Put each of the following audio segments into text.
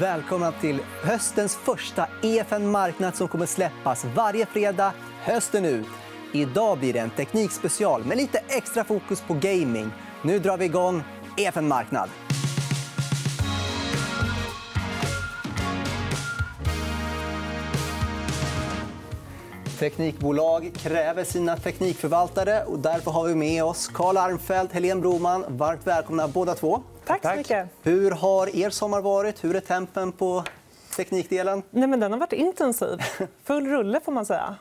Välkomna till höstens första EFN Marknad som kommer släppas varje fredag hösten ut. Idag blir det en teknikspecial med lite extra fokus på gaming. Nu drar vi igång EFN Marknad. Teknikbolag kräver sina teknikförvaltare. och Därför har vi med oss Karl Armfelt och Helene Broman. Varmt välkomna båda två. Tack så mycket. Hur har er sommar varit? Hur är tempen på teknikdelen? Nej, men den har varit intensiv. Full rulle, får man säga.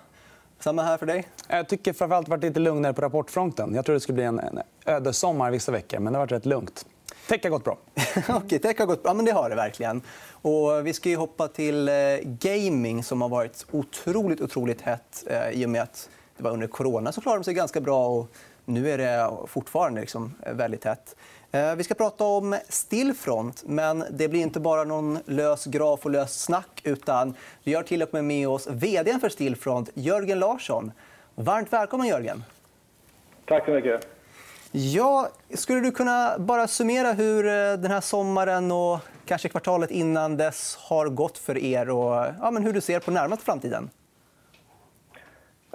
Samma här för dig. Jag tycker framförallt varit lite lugnare på rapportfronten. Jag tror det skulle bli en, en ödessommar vissa veckor, men det har varit rätt lugnt. Tech har gått bra. Okej, tech har gått bra. Men det har det verkligen. Och vi ska ju hoppa till eh, gaming som har varit otroligt, otroligt hett eh, i och med att det var under corona så klarade de sig ganska bra. Och nu är det fortfarande liksom väldigt hett. Eh, vi ska prata om Stillfront, men det blir inte bara någon lös graf och löst snack. utan Vi har till och med med oss vd för Stillfront, Jörgen Larsson. Varmt välkommen, Jörgen. Tack så mycket. Ja, skulle du kunna bara summera hur eh, den här sommaren och kanske kvartalet innan dess har gått för er och ja, men hur du ser på närmaste framtiden?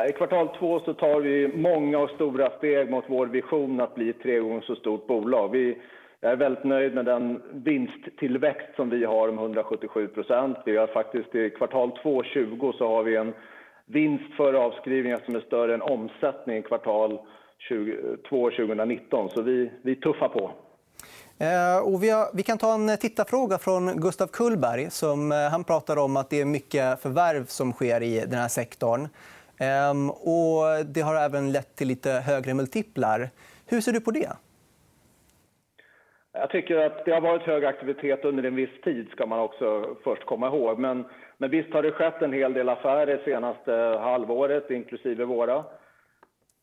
I kvartal två så tar vi många och stora steg mot vår vision att bli ett tre gånger så stort bolag. Vi är väldigt nöjd med den vinsttillväxt som vi har om 177% Vi har faktiskt I kvartal 2 20 så har vi en vinst före avskrivningar som är större än omsättning i kvartal 2 2019. Så vi, vi tuffar på. Eh, och vi, har, vi, kan ta en tittarfråga från Gustav Kullberg. Som, eh, han pratar om att det är mycket förvärv som sker i den här sektorn. Ehm, och det har även lett till lite högre multiplar. Hur ser du på det? Jag tycker att det har varit hög aktivitet under en viss tid. ska man också först komma ihåg. Men, men visst har det skett en hel del affärer senaste halvåret, inklusive våra.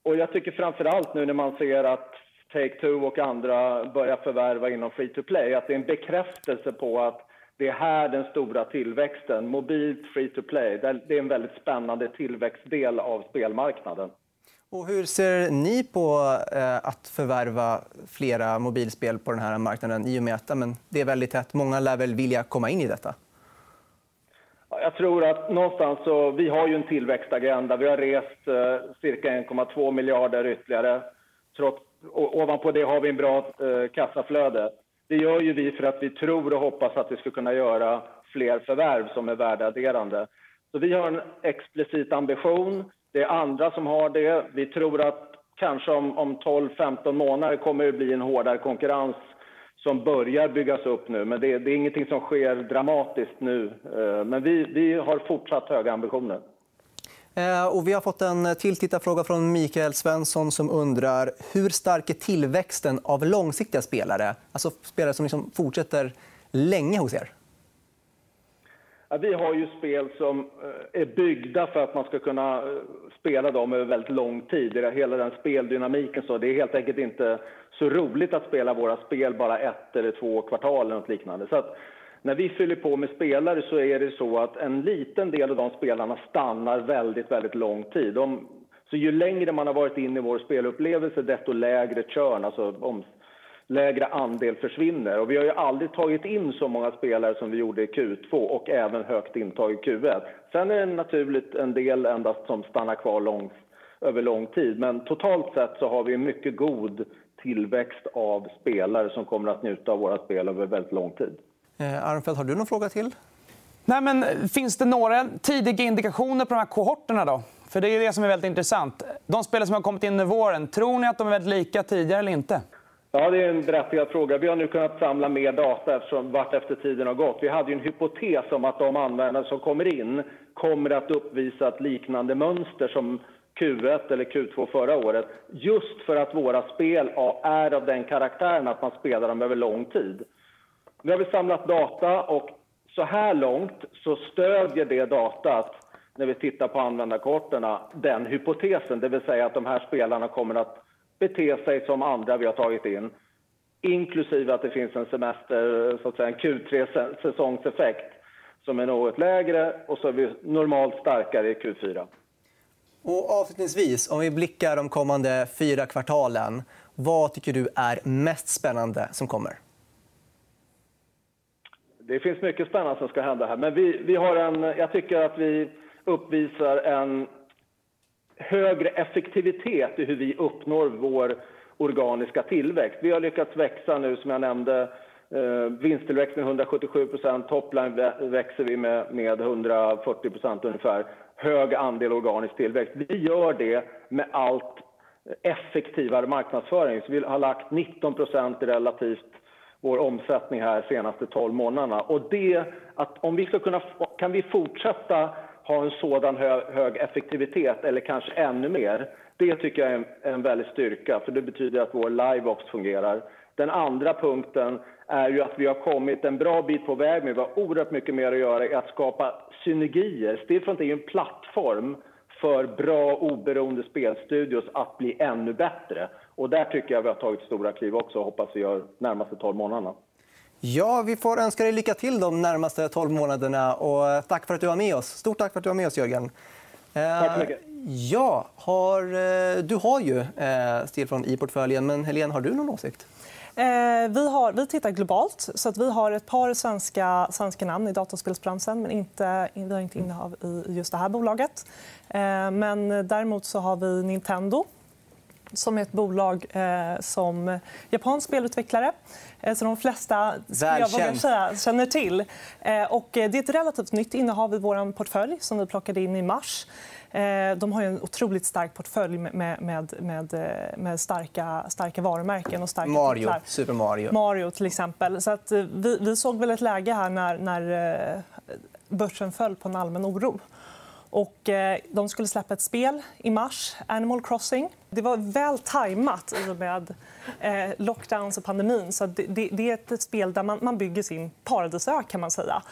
Och jag tycker framför allt nu när man ser att Take-Two och andra börjar förvärva inom free to play att det är en bekräftelse på att det är här den stora tillväxten. Mobilt, free to play. Det är en väldigt spännande tillväxtdel av spelmarknaden. Och hur ser ni på eh, att förvärva flera mobilspel på den här marknaden i och med att men, det är väldigt tätt? Många lär väl vilja komma in i detta? Jag tror att någonstans så, vi har ju en tillväxtagenda. Vi har rest eh, cirka 1,2 miljarder ytterligare. Trots, ovanpå det har vi en bra eh, kassaflöde. Det gör ju vi för att vi tror och hoppas att vi ska kunna göra fler förvärv som är värdeadderande. Så vi har en explicit ambition. Det är andra som har det. Vi tror att kanske om, om 12-15 månader kommer det bli en hårdare konkurrens som börjar byggas upp nu. Men det, det är ingenting som sker dramatiskt nu. Eh, men vi, vi har fortsatt höga ambitioner. Eh, och vi har fått en till tittarfråga från Mikael Svensson som undrar hur stark är tillväxten av långsiktiga spelare? Alltså spelare som liksom fortsätter länge hos er. Ja, vi har ju spel som eh, är byggda för att man ska kunna eh, spela dem över väldigt lång tid. Hela den speldynamiken. Så det är helt enkelt inte så roligt att spela våra spel bara ett eller två kvartal eller något liknande. Så att när vi fyller på med spelare så är det så att en liten del av de spelarna stannar väldigt, väldigt lång tid. De, så ju längre man har varit inne i vår spelupplevelse, desto lägre churn, alltså om, lägre andel försvinner. Och vi har ju aldrig tagit in så många spelare som vi gjorde i Q2 och även högt intag i Q1. Sen är det naturligt en del endast som stannar kvar lång, över lång tid. Men totalt sett så har vi en mycket god tillväxt av spelare som kommer att njuta av våra spel över väldigt lång tid. Eh, Arnfelt, har du någon fråga till? Nej, men finns det några tidiga indikationer på de här kohorterna? Då? För Det är det som är väldigt intressant. De spelare som har kommit in under våren, tror ni att de är väldigt lika tidigare eller inte? Ja, det är en berättigad fråga. Vi har nu kunnat samla mer data eftersom vart efter tiden har gått. Vi hade en hypotes om att de användare som kommer in kommer att uppvisa ett liknande mönster som Q1 eller Q2 förra året. Just för att våra spel är av den karaktären att man spelar dem över lång tid. Nu har vi samlat data och så här långt så stödjer det datat när vi tittar på användarkorten den hypotesen, det vill säga att de här spelarna kommer att bete sig som andra vi har tagit in inklusive att det finns en semester, så att säga, en Q3-säsongseffekt som är något lägre och så är vi normalt starkare i Q4. Och avslutningsvis, om vi blickar de kommande fyra kvartalen vad tycker du är mest spännande som kommer? det finns mycket spännande som ska hända här. Men vi, vi har en, jag tycker att vi uppvisar en högre effektivitet i hur vi uppnår vår organiska tillväxt. Vi har lyckats växa nu, som jag nämnde, eh, vinsttillväxten 177 procent, topline växer vi med, med 140 procent ungefär. Hög andel organisk tillväxt. Vi gör det med allt effektivare marknadsföring. Så vi har lagt 19 procent relativt vår omsättning här senaste 12 månaderna. Och det, att om vi ska kunna, kan vi fortsätta ha en sådan hög, hög effektivitet, eller kanske ännu mer, det tycker jag är en, en väldig styrka, för det betyder att vår liveops fungerar. Den andra punkten är ju att vi har kommit en bra bit på väg, men vi har oerhört mycket mer att göra i att skapa synergier. Stillfront är ju en plattform för bra oberoende spelstudios att bli ännu bättre. Och där tycker jag vi har tagit stora kliv också och hoppas vi gör närmaste 12 månaderna. Ja, vi får önska dig lycka till de närmaste 12 månaderna. Och tack för att du var med oss. Stort tack för att du var med oss, Jörgen. Tack så mycket. Ja, har, eh, du har ju eh, Stillfront i portföljen. Men Helene, har du någon åsikt? Eh, vi, har, vi tittar globalt. så att Vi har ett par svenska, svenska namn i dataspelsbranschen men inte, vi har inte innehav i just det här bolaget. Eh, men däremot så har vi Nintendo som är ett bolag eh, som japansk spelutvecklare eh, som de flesta jag säga, känner till. Eh, och det är ett relativt nytt innehav i vår portfölj som vi plockade in i mars. Eh, de har en otroligt stark portfölj med, med, med, eh, med starka, starka varumärken och starka Mario, titlar. Super Mario. Mario, till exempel. Så att eh, vi, vi såg väl ett läge här när, när börsen föll på en allmän oro. Och, eh, de skulle släppa ett spel i mars, Animal Crossing. Det var väl tajmat i och med eh, lockdowns och pandemin. Så det, det, det, är ett spel där man, man bygger sin paradisö. kan man säga.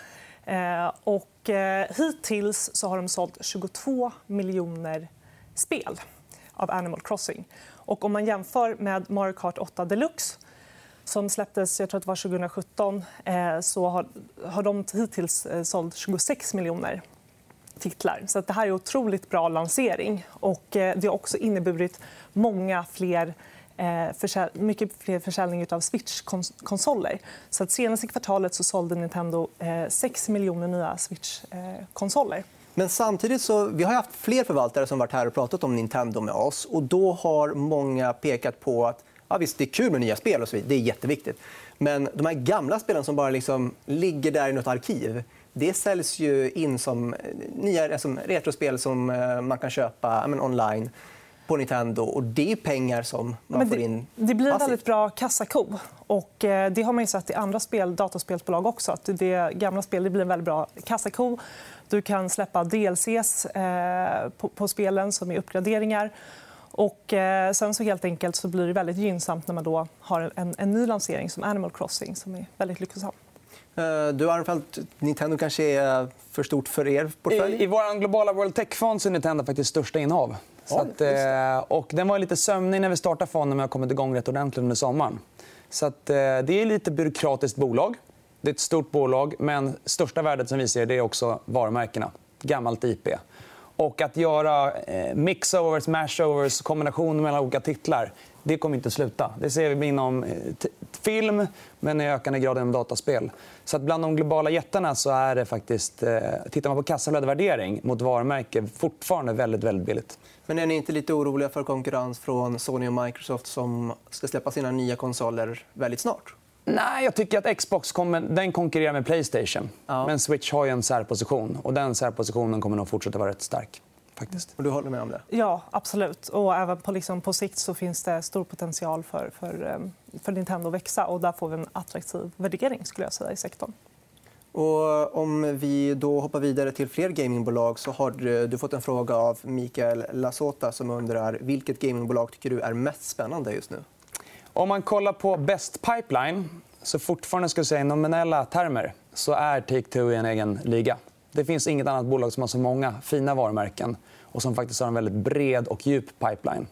Eh, och, eh, hittills så har de sålt 22 miljoner spel av Animal Crossing. Och om man jämför med Mario Kart 8 Deluxe som släpptes jag tror att det var 2017 eh, så har, har de hittills eh, sålt 26 miljoner titlar. Så det här är en otroligt bra lansering. Och eh, det har också inneburit många fler eh, mycket fler försäljning av Switch-konsoler. Så att senaste kvartalet så sålde Nintendo eh, 6 miljoner nya Switch-konsoler. Men samtidigt så, vi har haft fler förvaltare som varit här och pratat om Nintendo med oss. och Då har många pekat på att ja, visst, det är kul med nya spel. och så vidare. Det är jätteviktigt. Men de här gamla spelen som bara liksom ligger där i nåt arkiv det säljs ju in som eh, nya alltså, retrospel som eh, man kan köpa men, online på Nintendo. Och det är pengar som man det, får in Det blir en väldigt bra kassako. Och, eh, det har man ju sett i andra spel, dataspelsbolag också. Att det gamla spel det blir en väldigt bra kassako. Du kan släppa DLCs eh, på, på, spelen som är uppgraderingar. Och, eh, sen så helt enkelt så blir det väldigt gynnsamt när man då har en, en ny lansering som Animal Crossing som är väldigt lyckosam. Eh, du, Arnfeldt, Nintendo kanske är för stort för er portfölj? I, i vår globala World Tech-fond är Nintendo faktiskt största innehav. Så att, eh, och den var lite sömnig när vi startade fonden men har kommit igång rätt ordentligt under sommaren. Så att, eh, det är lite byråkratiskt bolag. Det är ett stort bolag, men största värdet som vi ser det är också varumärkena. Gammalt IP. Och att göra eh, mixovers, mashovers, kombinationer mellan olika titlar det kommer inte att sluta. Det ser vi inom eh, film, men i ökande grad inom dataspel. Så att bland de globala jättarna så är det faktiskt... Eh, tittar man på kassaflödevärdering mot varumärke fortfarande väldigt, väldigt billigt. Men är ni inte lite oroliga för konkurrens från Sony och Microsoft som ska släppa sina nya konsoler väldigt snart? Nej, jag tycker att Xbox kommer, den konkurrerar med Playstation. Ja. Men Switch har en särposition. och Den särpositionen kommer nog fortsätta vara rätt stark. Faktiskt. Och du håller med om det? Ja, absolut. Och även på, liksom, på sikt så finns det stor potential för, för, ehm, för Nintendo att växa. Och där får vi en attraktiv värdering skulle jag säga, i sektorn. Och om vi då hoppar vidare till fler gamingbolag så har du fått en fråga av Mikael Lasota som undrar vilket gamingbolag tycker du är mest spännande just nu. Om man kollar på bäst Pipeline, så fortfarande ska säga, i nominella termer så är Take-Two i en egen liga. Det finns inget annat bolag som har så många fina varumärken och som faktiskt har en väldigt bred och djup pipeline.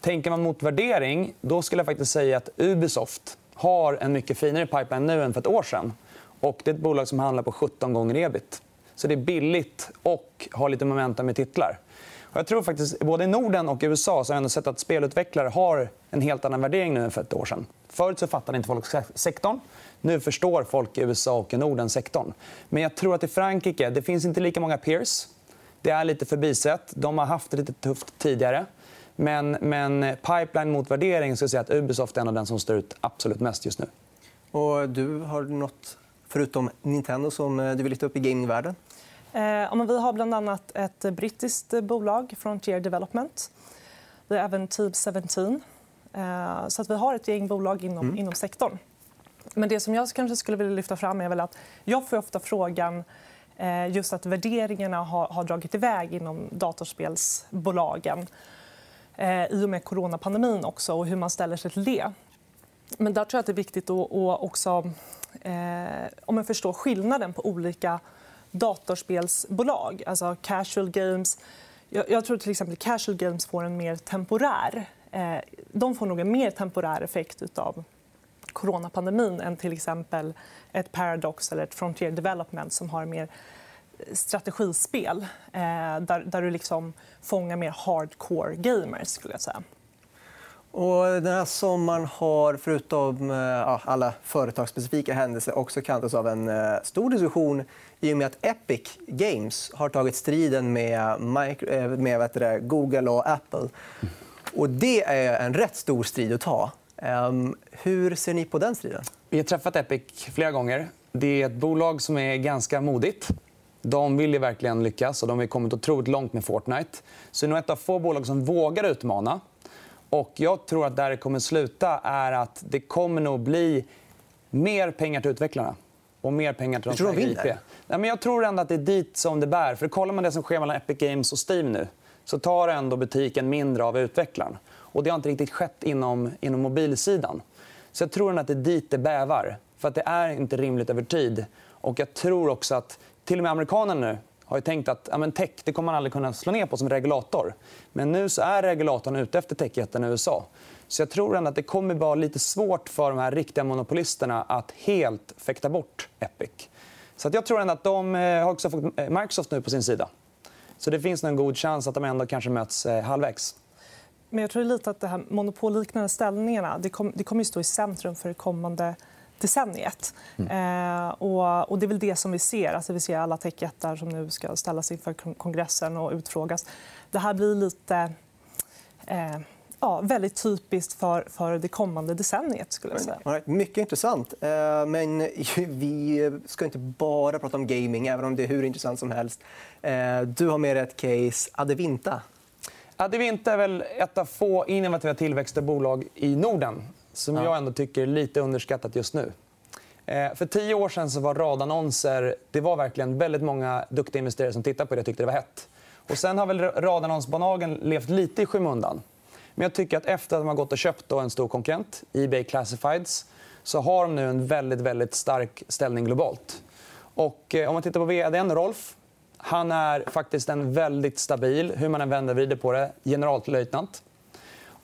Tänker man mot värdering då skulle jag faktiskt säga att Ubisoft har en mycket finare pipeline nu än för ett år sedan. Och det är ett bolag som handlar på 17 gånger ebit. Så det är billigt och har lite momentum i titlar. Jag tror faktiskt, både i Norden och i USA så har jag ändå sett att spelutvecklare har en helt annan värdering nu än för ett år sedan. Förut så fattade inte folk sektorn. Nu förstår folk i USA och i Norden sektorn. Men jag tror att i Frankrike det finns inte lika många peers. Det är lite förbisett. De har haft det lite tufft tidigare. Men, men pipeline mot värdering så säga att Ubisoft är en av den som står ut absolut mest just nu. Och du har nåt förutom Nintendo som eh, du vill lyfta upp i gamingvärlden? Eh, vi har bland annat ett brittiskt bolag, Frontier Development. Vi har även Team 17. Eh, så att vi har ett gäng bolag inom, mm. inom sektorn. Men det som jag kanske skulle vilja lyfta fram är väl att jag får ofta frågan eh, just att värderingarna har, har dragit iväg inom datorspelsbolagen eh, i och med coronapandemin också och hur man ställer sig till det. Men där tror jag att det är viktigt att, också eh, om man förstår skillnaden på olika datorspelsbolag. Alltså casual games. Jag, jag tror till exempel casual games får en mer temporär eh, de får nog en mer temporär effekt av coronapandemin än till exempel ett Paradox eller ett Frontier Development som har mer eh, strategispel eh, där, där du liksom fångar mer hardcore gamers. Skulle jag säga. Och den här sommaren har, förutom eh, ja, alla företagsspecifika händelser också kantats av en eh, stor diskussion i och med att Epic Games har tagit striden med, eh, med det, Google och Apple. Och det är en rätt stor strid att ta. Ehm, hur ser ni på den striden? Vi har träffat Epic flera gånger. Det är ett bolag som är ganska modigt. De vill ju verkligen lyckas och de har kommit otroligt långt med Fortnite. Så det är nog ett av få bolag som vågar utmana. Och jag tror att där det kommer sluta är att det kommer nog bli mer pengar till utvecklarna och mer pengar till de som äger IP. Nej, men jag tror ändå att det är dit som det bär. För kollar man det som sker mellan Epic Games och Steam nu så tar ändå butiken mindre av utvecklaren. Och det har inte riktigt skett inom, inom mobilsidan. Så jag tror att det är dit det bävar. För att det är inte rimligt över tid. Och jag tror också att till och med amerikanerna nu har ju tänkt att ja, men tech det kommer man aldrig kunna slå ner på som regulator. Men nu så är regulatorn ute efter techjätten i USA. Så jag tror ändå att det kommer vara lite svårt för de här riktiga monopolisterna att helt fäkta bort Epic. Så att jag tror ändå att de eh, har också fått eh, Microsoft nu på sin sida. Så det finns en god chans att de ändå kanske möts eh, halvvägs. Men jag tror lite att de här monopolliknande ställningarna det, det kommer att stå i centrum för det kommande decenniet. Mm. Eh, och, och, det är väl det som vi ser. Alltså, vi ser alla techjättar som nu ska ställas inför kongressen och utfrågas. Det här blir lite... Eh, ja, väldigt typiskt för, för det kommande decenniet. Skulle jag säga. Mycket intressant. Eh, men vi ska inte bara prata om gaming, även om det är hur intressant som helst. Du har med dig ett case, Adevinta. Adevinta är väl ett av få innovativa tillväxtbolag i Norden som jag ändå tycker är lite underskattat just nu. Eh, för tio år sen så var radannonser det var verkligen väldigt många duktiga investerare som tittade på det och tyckte det var hett. Och sen har väl radannonsbolagen levt lite i skymundan. Men jag tycker att efter att de har gått och köpt en stor konkurrent, Ebay Classifieds så har de nu en väldigt, väldigt stark ställning globalt. Och, eh, om man tittar på vd Rolf han är faktiskt en väldigt stabil, hur man än vänder och vrider på det, generallöjtnant.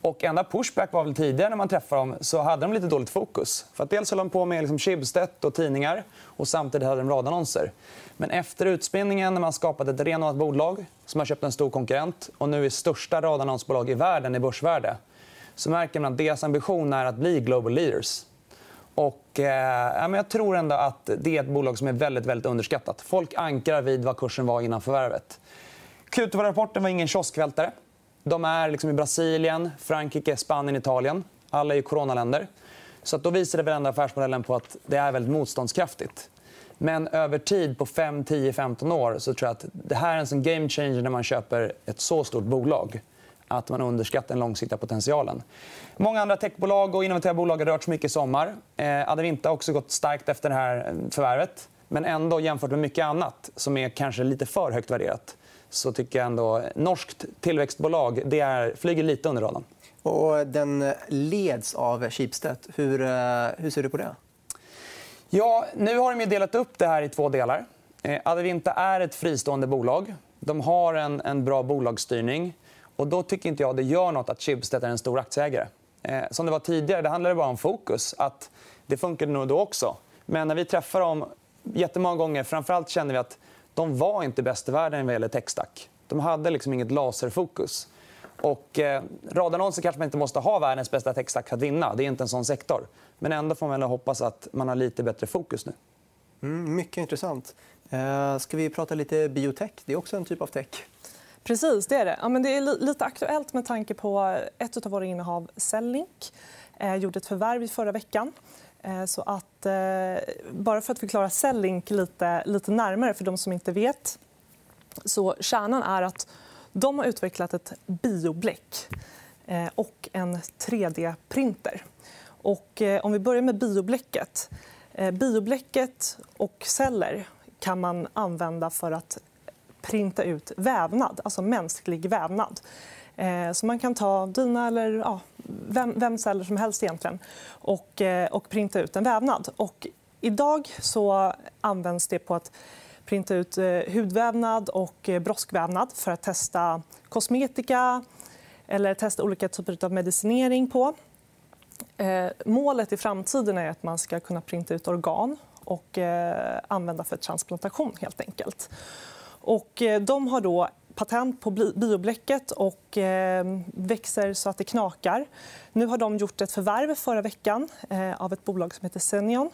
Och enda pushback var väl tidigare när man träffade dem så hade de lite dåligt fokus. För att dels höll de på med liksom Schibsted och tidningar och samtidigt hade de radannonser. Men efter utspinningen när man skapat ett renodlat bolag som har köpt en stor konkurrent och nu är största radannonsbolag i världen i börsvärde så märker man att deras ambition är att bli global leaders. Och, eh, jag tror ändå att det är ett bolag som är väldigt, väldigt underskattat. Folk ankrar vid vad kursen var innan förvärvet. Q2-rapporten var ingen kioskvältare. De är liksom i Brasilien, Frankrike, Spanien, Italien. Alla är coronaländer. Så att då visar det väl ändå affärsmodellen på att det är väldigt motståndskraftigt. Men över tid, på 5, 10, 15 år, så tror jag att det här är en sån game changer när man köper ett så stort bolag att man underskattar den långsiktiga potentialen. Många andra techbolag och innovativa bolag har rört sig mycket i sommar. Eh, Adevinta har också gått starkt efter det här förvärvet. Men ändå, jämfört med mycket annat som är kanske lite för högt värderat så tycker jag ändå norskt tillväxtbolag det är, flyger lite under radarn. Och den leds av Schibsted. Hur, eh, hur ser du på det? Ja, nu har de delat upp det här i två delar. Eh, Adevinta är ett fristående bolag. De har en, en bra bolagsstyrning. Och då tycker inte jag det gör nåt att Schibsted är en stor aktieägare. Eh, som det var tidigare, det handlade bara om fokus. Att det funkade nog då också. Men när vi träffade dem jättemånga gånger, framförallt kände vi att de var inte bäst i världen vad gäller techstack. De hade liksom inget laserfokus. Och, eh, radannonser kanske man inte måste ha världens bästa textstack för att vinna. Det är inte en sån sektor. Men ändå får man hoppas att man har lite bättre fokus nu. Mm, mycket intressant. Eh, ska vi prata lite biotech? Det är också en typ av tech. Precis, det är det. Ja, men det är lite aktuellt med tanke på ett av våra innehav, Cellink. Eh, gjorde ett förvärv i förra veckan. Eh, så att, eh, bara för att förklara Cellink lite, lite närmare för de som inte vet. Så kärnan är att de har utvecklat ett biobläck eh, och en 3D-printer. Och, om vi börjar med biobläcket. Biobläcket och celler kan man använda för att printa ut vävnad, alltså mänsklig vävnad. Eh, så man kan ta dina eller ja, vem, vem celler som helst egentligen och, eh, och printa ut en vävnad. Och idag så används det på att printa ut eh, hudvävnad och broskvävnad för att testa kosmetika eller testa olika typer av medicinering på. Målet i framtiden är att man ska kunna printa ut organ och använda för transplantation. helt enkelt. Och de har då patent på biobläcket och eh, växer så att det knakar. Nu har de gjort ett förvärv förra veckan eh, av ett bolag som heter Senion.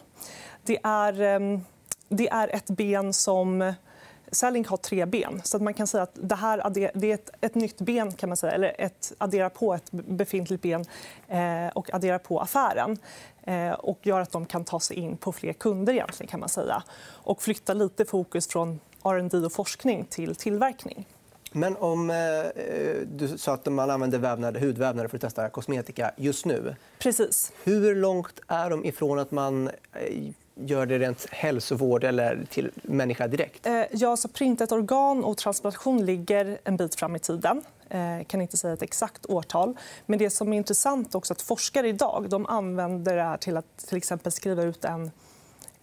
Det är, ehm, det är ett ben som... Cellink har tre ben. så att man kan säga att Det här det är ett, ett nytt ben, kan man säga, eller ett, addera på ett befintligt ben eh, och addera på affären eh, och gör att de kan ta sig in på fler kunder. Egentligen, kan man säga. Och flytta lite fokus från R&D och forskning till tillverkning. Men om eh, du sa att man använder vävnad, hudvävnader för att testa kosmetika just nu. Precis. Hur långt är de ifrån att man eh, gör det rent hälsovård eller till människa direkt? Eh, ja, så printat organ och transplantation ligger en bit fram i tiden. Jag eh, kan inte säga ett exakt årtal. Men det som är intressant också att forskare idag de använder det här till att till exempel skriva ut en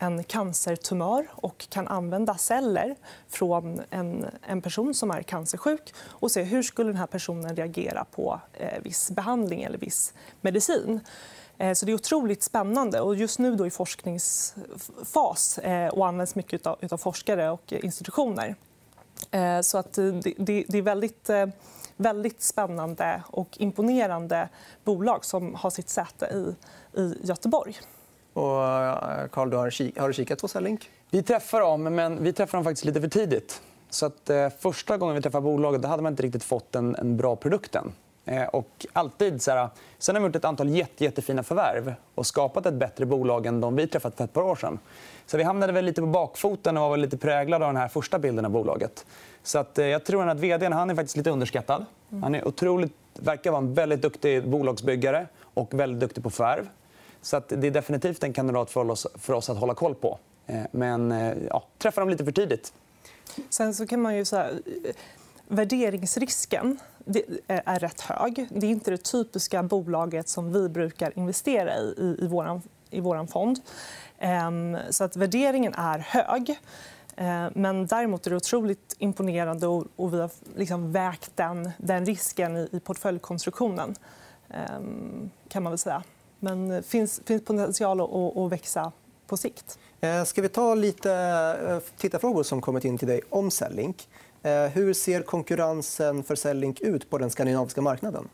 en cancertumör och kan använda celler från en, en person som är cancersjuk och se hur skulle den här personen reagera på eh, viss behandling eller viss medicin. Eh, så det är otroligt spännande. Och just nu då i forskningsfas eh, och används mycket av, forskare och institutioner. Eh, så att eh, det, det, det är väldigt, eh, väldigt spännande och imponerande bolag som har sitt säte i Göteborg. Och, eh, Carl, du har, har du kikat på Cellink? Vi träffar dem, men vi träffar dem faktiskt lite för tidigt. Så att, eh, första gången vi träffade bolaget då hade man inte riktigt fått en, en bra produkt än. Eh, och alltid, så här, sen har vi gjort ett antal jätte, jättefina förvärv och skapat ett bättre bolag än de vi träffat för ett par år sedan. Så vi hamnade väl lite på bakfoten och var lite präglade av den här första bilden av bolaget. Så att, eh, jag tror att vd han är faktiskt lite underskattad. Han är otroligt, verkar vara en väldigt duktig bolagsbyggare och väldigt duktig på förvärv. Så att det är definitivt en kandidat för oss, för oss att hålla koll på. Eh, men eh, ja, träffa dem lite för tidigt. Sen så kan man ju säga eh, värderingsrisken är rätt hög. Det är inte det typiska bolaget som vi brukar investera i i, vår, i vår fond. Ehm, så att värderingen är hög. Men däremot är det otroligt imponerande och vi har liksom vägt den, den risken i portföljkonstruktionen. Ehm, kan man väl säga. Men det finns, finns potential att, att växa på sikt. Eh, ska vi ta lite eh, tittarfrågor som kommit in till dig om Cellink? Eh, hur ser konkurrensen för Cellink ut på den skandinaviska marknaden?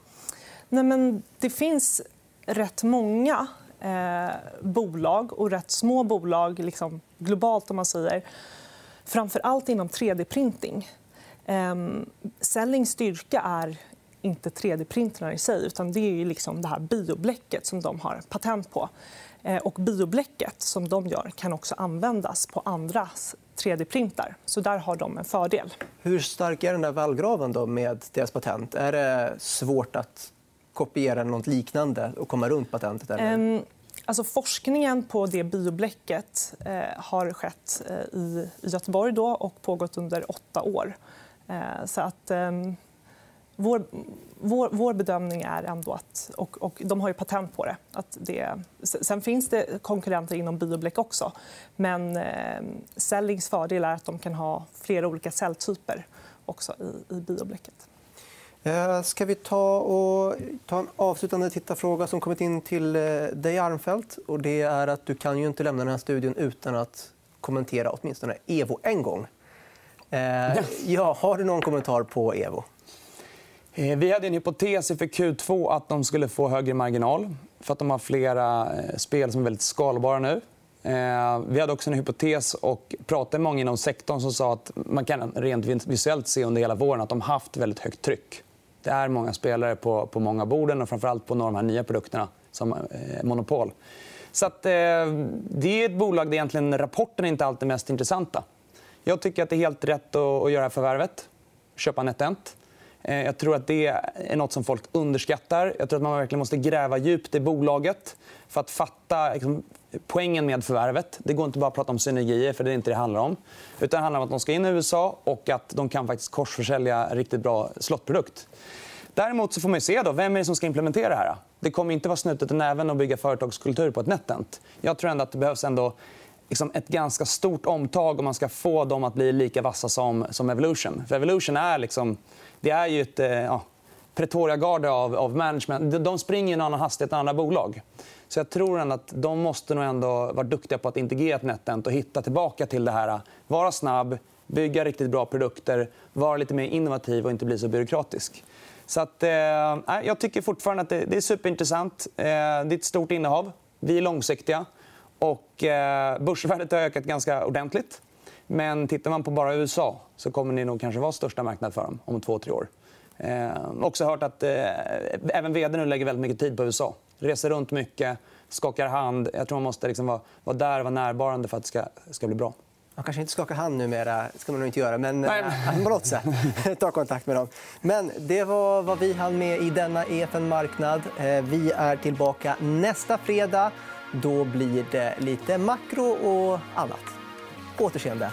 Nej, men det finns rätt många eh, bolag och rätt små bolag liksom, globalt. om man säger. Framför allt inom 3D-printing. Eh, Cellings styrka är inte 3D-printrarna i sig utan det är liksom det här biobläcket som de har patent på. Eh, och biobläcket som de gör kan också användas på andras 3D-printar. Så där har de en fördel. Hur stark är den där vallgraven då med deras patent? Är det svårt att kopiera något liknande och komma runt patentet? Eller? Um, alltså forskningen på det biobläcket eh, har skett eh, i Göteborg då och pågått under åtta år. Så att, um, vår, vår, vår, bedömning är ändå att... Och, och de har ju patent på det. Att det sen finns det konkurrenter inom biobläck också. Men eh, Cellings fördel är att de kan ha flera olika celltyper också i, i biobläcket. Eh, ska vi ta, och, ta en avslutande tittarfråga som kommit in till eh, dig, Armfelt. Och det är att du kan ju inte lämna den här studien utan att kommentera åtminstone Evo en gång. Eh, ja, har du någon kommentar på Evo? Eh, vi hade en hypotes inför Q2 att de skulle få högre marginal för att de har flera eh, spel som är väldigt skalbara nu. Eh, vi hade också en hypotes och pratade med många inom sektorn som sa att man kan rent visuellt se under hela våren att de har haft väldigt högt tryck. Det är många spelare på, på många borden och framförallt på några av de här nya produkterna som Monopol. Så att, eh, det är ett bolag där egentligen rapporten inte alltid är mest intressanta. Jag tycker att det är helt rätt att, att göra förvärvet, köpa NetEnt. Eh, jag tror att det är nåt som folk underskattar. Jag tror att man verkligen måste gräva djupt i bolaget för att fatta liksom, poängen med förvärvet. Det går inte bara att prata om synergier, för det är inte det handlar om. Utan det handlar om att de ska in i USA och att de kan faktiskt korsförsälja en riktigt bra slottprodukt. Däremot så får man se då, vem är det som ska implementera det här. Det kommer inte vara snutet i näven att bygga företagskultur på ett NetEnt. Jag tror ändå att det behövs ändå liksom ett ganska stort omtag om man ska få dem att bli lika vassa som, som Evolution. För Evolution är, liksom, det är ju ett eh, ja, Pretoria-garde av, av management. De springer i en annan hastighet än andra bolag. Så jag tror ändå att de måste nog ändå vara duktiga på att integrera ett NetEnt och hitta tillbaka till det här. Vara snabb, bygga riktigt bra produkter, vara lite mer innovativ och inte bli så byråkratisk. Så att, eh, jag tycker fortfarande att det, det är superintressant. Eh, det är ett stort innehav. Vi är långsiktiga. Och, eh, börsvärdet har ökat ganska ordentligt. Men tittar man på bara USA så kommer ni nog kanske vara största marknad för dem om två, tre år. Eh, också hört att eh, även vd nu lägger väldigt mycket tid på USA. Reser runt mycket, skakar hand. Jag tror man måste liksom vara, vara där vara närvarande för att det ska, ska bli bra. Man kanske inte skakar hand numera, ska man nog inte göra, men. Äh, på något sätt ta kontakt med dem. Men det var vad vi hann med i denna EFN Marknad. Eh, vi är tillbaka nästa fredag. Då blir det lite makro och annat. På Återseende.